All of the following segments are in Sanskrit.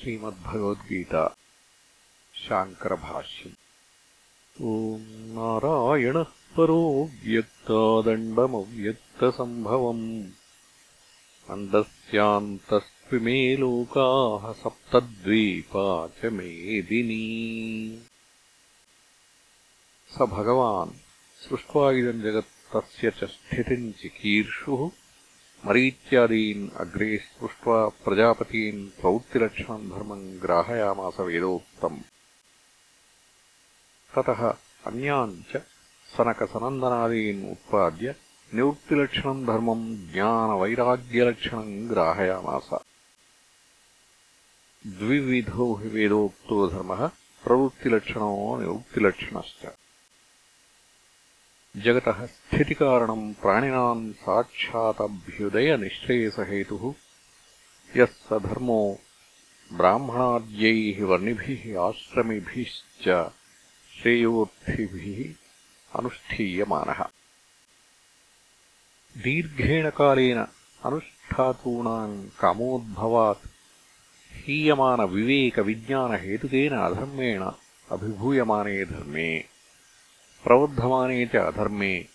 श्रीमद्भगवद्गीता शाङ्करभाष्यम्। ॐ नारायणः परो व्यक्तादण्डमव्यक्तसम्भवम् अण्डस्यान्तस्त्विमे लोकाः सप्तद्वीपा च मेदिनी। स भगवान् सृष्ट्वा इदम् जगत् तस्य च स्थितिम् चिकीर्षुः मरीत्यादीन् अग्रे स्पृष्ट्वा प्रजापतीन् प्रवृत्तिलक्षणम् धर्मम् ग्राहयामास वेदोक्तम्। ततः अन्यान् च सनकसनन्दनादीन् उत्पाद्य निवृत्तिलक्षणम् धर्मम् ज्ञानवैराग्यलक्षणम् ग्राहयामास। द्विविधो हि वेदोक्तो धर्मः प्रवृत्तिलक्षणो निवृत्तिलक्षणश्च जगतः स्थितिकारणम् प्राणिनाम् साक्षादभ्युदयनिश्रेयसहेतुः यः स धर्मो ब्राह्मणाद्यैः वर्णिभिः आश्रमिभिश्च श्रेयोर्थिभिः अनुष्ठीयमानः। दीर्घेण कालेन अनुष्ठातॄणाम् कामोद्भवात्। हीयमानविवेकविज्ञानहेतुकेन अधर्मेण अभिभूयमाने धर्मे प्रवर्धमाने च अधर्मे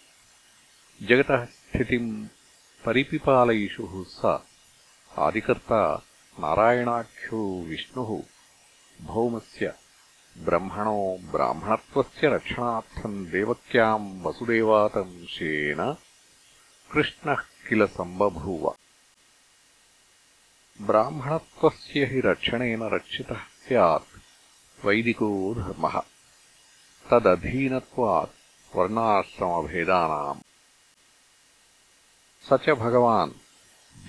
जगतः स्थितिम् परिपिपालयिषुः स। आदिकर्ता नारायणाख्यो विष्णुः भौमस्य ब्रह्मणो ब्राह्मणत्वस्य रक्षणार्थम् देवक्याम् वसुदेवातंशेन कृष्णः किल सम्बभूव। ब्राह्मणत्वस्य हि रक्षणेन रक्षितः स्यात् वैदिको धर्मः। तदधीनत्वात् वर्णाश्रमभेदानाम्। स च भगवान्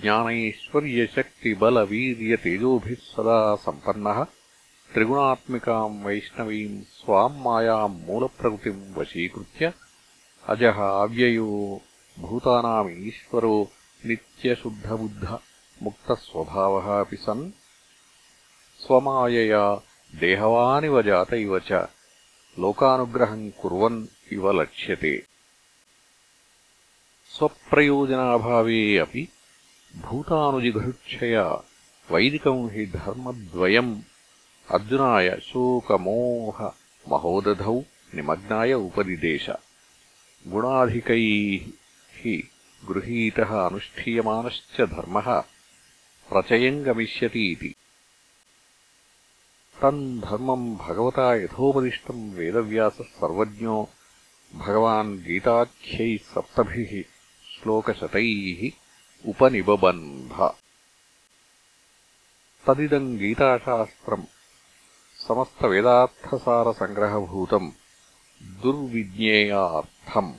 ज्ञानैश्वर्यशक्तिबलवीर्यतेजोभिः सदा सम्पन्नः। त्रिगुणात्मिकाम् वैष्णवीम् स्वाम् मायाम् मूलप्रकृतिम् वशीकृत्य अजः अव्ययो भूतानाम् ईश्वरो नित्यशुद्धबुद्ध मुक्तस्वभावः अपि सन्। स्वमायया देहवानिव जात इव च लोकानुग्रहम् कुर्वन् इव लक्ष्यते। स्वप्रयोजनाभावे अपि भूतानुजिघृक्षया वैदिकम् हि धर्मद्वयम्। अर्जुनाय शोकमोहमहोदधौ निमग्नाय उपदिदेश गुणाधिकैः हि गृहीतः अनुष्ठीयमानश्च धर्मः। प्रचयम् गमिष्यतीति तम् धर्मम् भगवता यथोपदिष्टम् वेदव्यासः सर्वज्ञो। भगवान् गीताख्यैः सप्तभिः श्लोकशतैः उपनिबबन्ध तदिदम् गीताशास्त्रम् समस्तवेदार्थसारसङ्ग्रहभूतम् दुर्विज्ञेयार्थम्।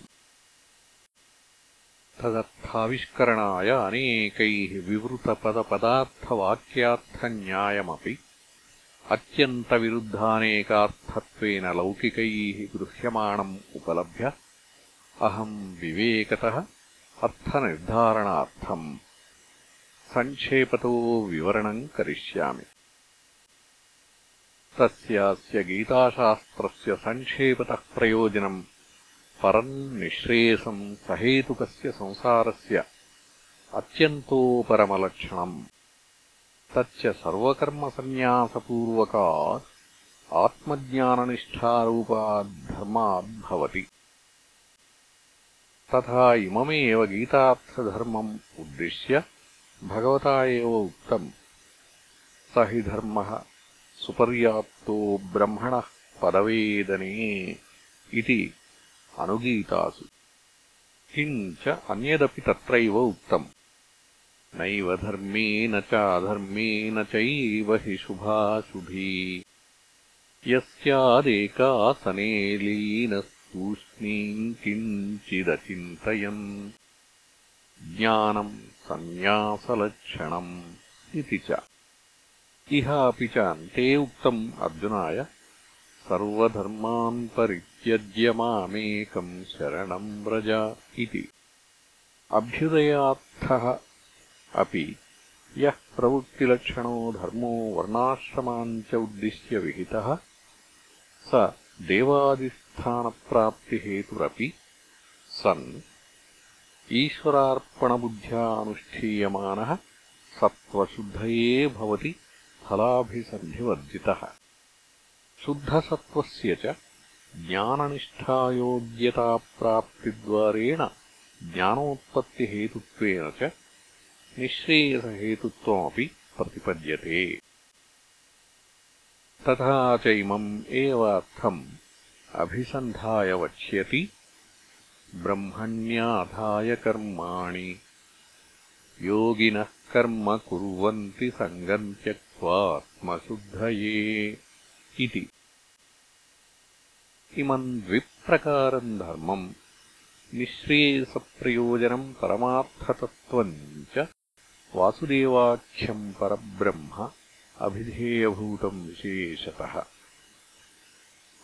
तदर्थाविष्करणाय अनेकैः विवृतपदपदार्थवाक्यार्थन्यायमपि अत्यन्तविरुद्धानेकार्थत्वेन लौकिकैः गृह्यमाणम् उपलभ्य अहम् विवेकतः अर्थनिर्धारणार्थम् सङ्क्षेपतो विवरणम् करिष्यामि। तस्यास्य गीताशास्त्रस्य सङ्क्षेपतः प्रयोजनम् परम् निःश्रेयसम् सहेतुकस्य संसारस्य अत्यन्तोपरमलक्षणम् तच्च सर्वकर्मसन्न्यासपूर्वकात् आत्मज्ञाननिष्ठारूपाद्धर्माद्भवति तथा इममेव गीतार्थधर्मम् उद्दिश्य भगवता एव उक्तम्। स हि धर्मः सुपर्याप्तो ब्रह्मणः पदवेदने इति अनुगीतासु। किञ्च अन्यदपि तत्रैव उक्तम् नैव धर्मेण चाधर्मेण चैव हि शुभाशुभी। यस्यादेकासने लीनस्तूष्णीम् किञ्चिदचिन्तयन्। ज्ञानम् सन्न्यासलक्षणम् इति च। इह अपि च अन्ते उक्तम् अर्जुनाय सर्वधर्मान् परित्यज्य मामेकम् शरणम् व्रज इति। अभ्युदयार्थः अपि यः प्रवृत्तिलक्षणो धर्मो वर्णाश्रमान् च उद्दिश्य विहितः स देवादिस्थानप्राप्तिहेतुरपि सन् ईश्वरार्पणबुद्ध्या अनुष्ठीयमानः सत्त्वशुद्धये भवति फलाभिसन्धिवर्जितः। शुद्धसत्त्वस्य च ज्ञाननिष्ठायोग्यताप्राप्तिद्वारेण ज्ञानोत्पत्तिहेतुत्वेन च निःश्रेयसहेतुत्वमपि प्रतिपद्यते। तथा च इमम् एव अर्थम् अभिसन्धाय वक्ष्यति। ब्रह्मण्याधाय कर्माणि। योगिनः कर्म कुर्वन्ति सङ्गम् त्यक्त्वात्मशुद्धये इति। इमम् द्विप्रकारम् धर्मम्। निःश्रेयसप्रयोजनम् परमार्थतत्त्वम् च वासुदेवाख्यम् परब्रह्म अभिधेयभूतम् विशेषतः।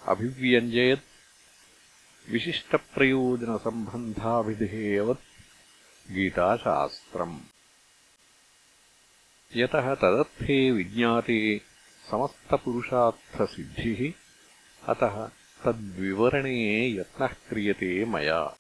अभिव्यञ्जयत् विशिष्टप्रयोजनसम्बन्धाभिधेयवत् गीताशास्त्रम्। यतः तदर्थे विज्ञाते समस्तपुरुषार्थसिद्धिः अतः तद्विवरणे यत्नः क्रियते मया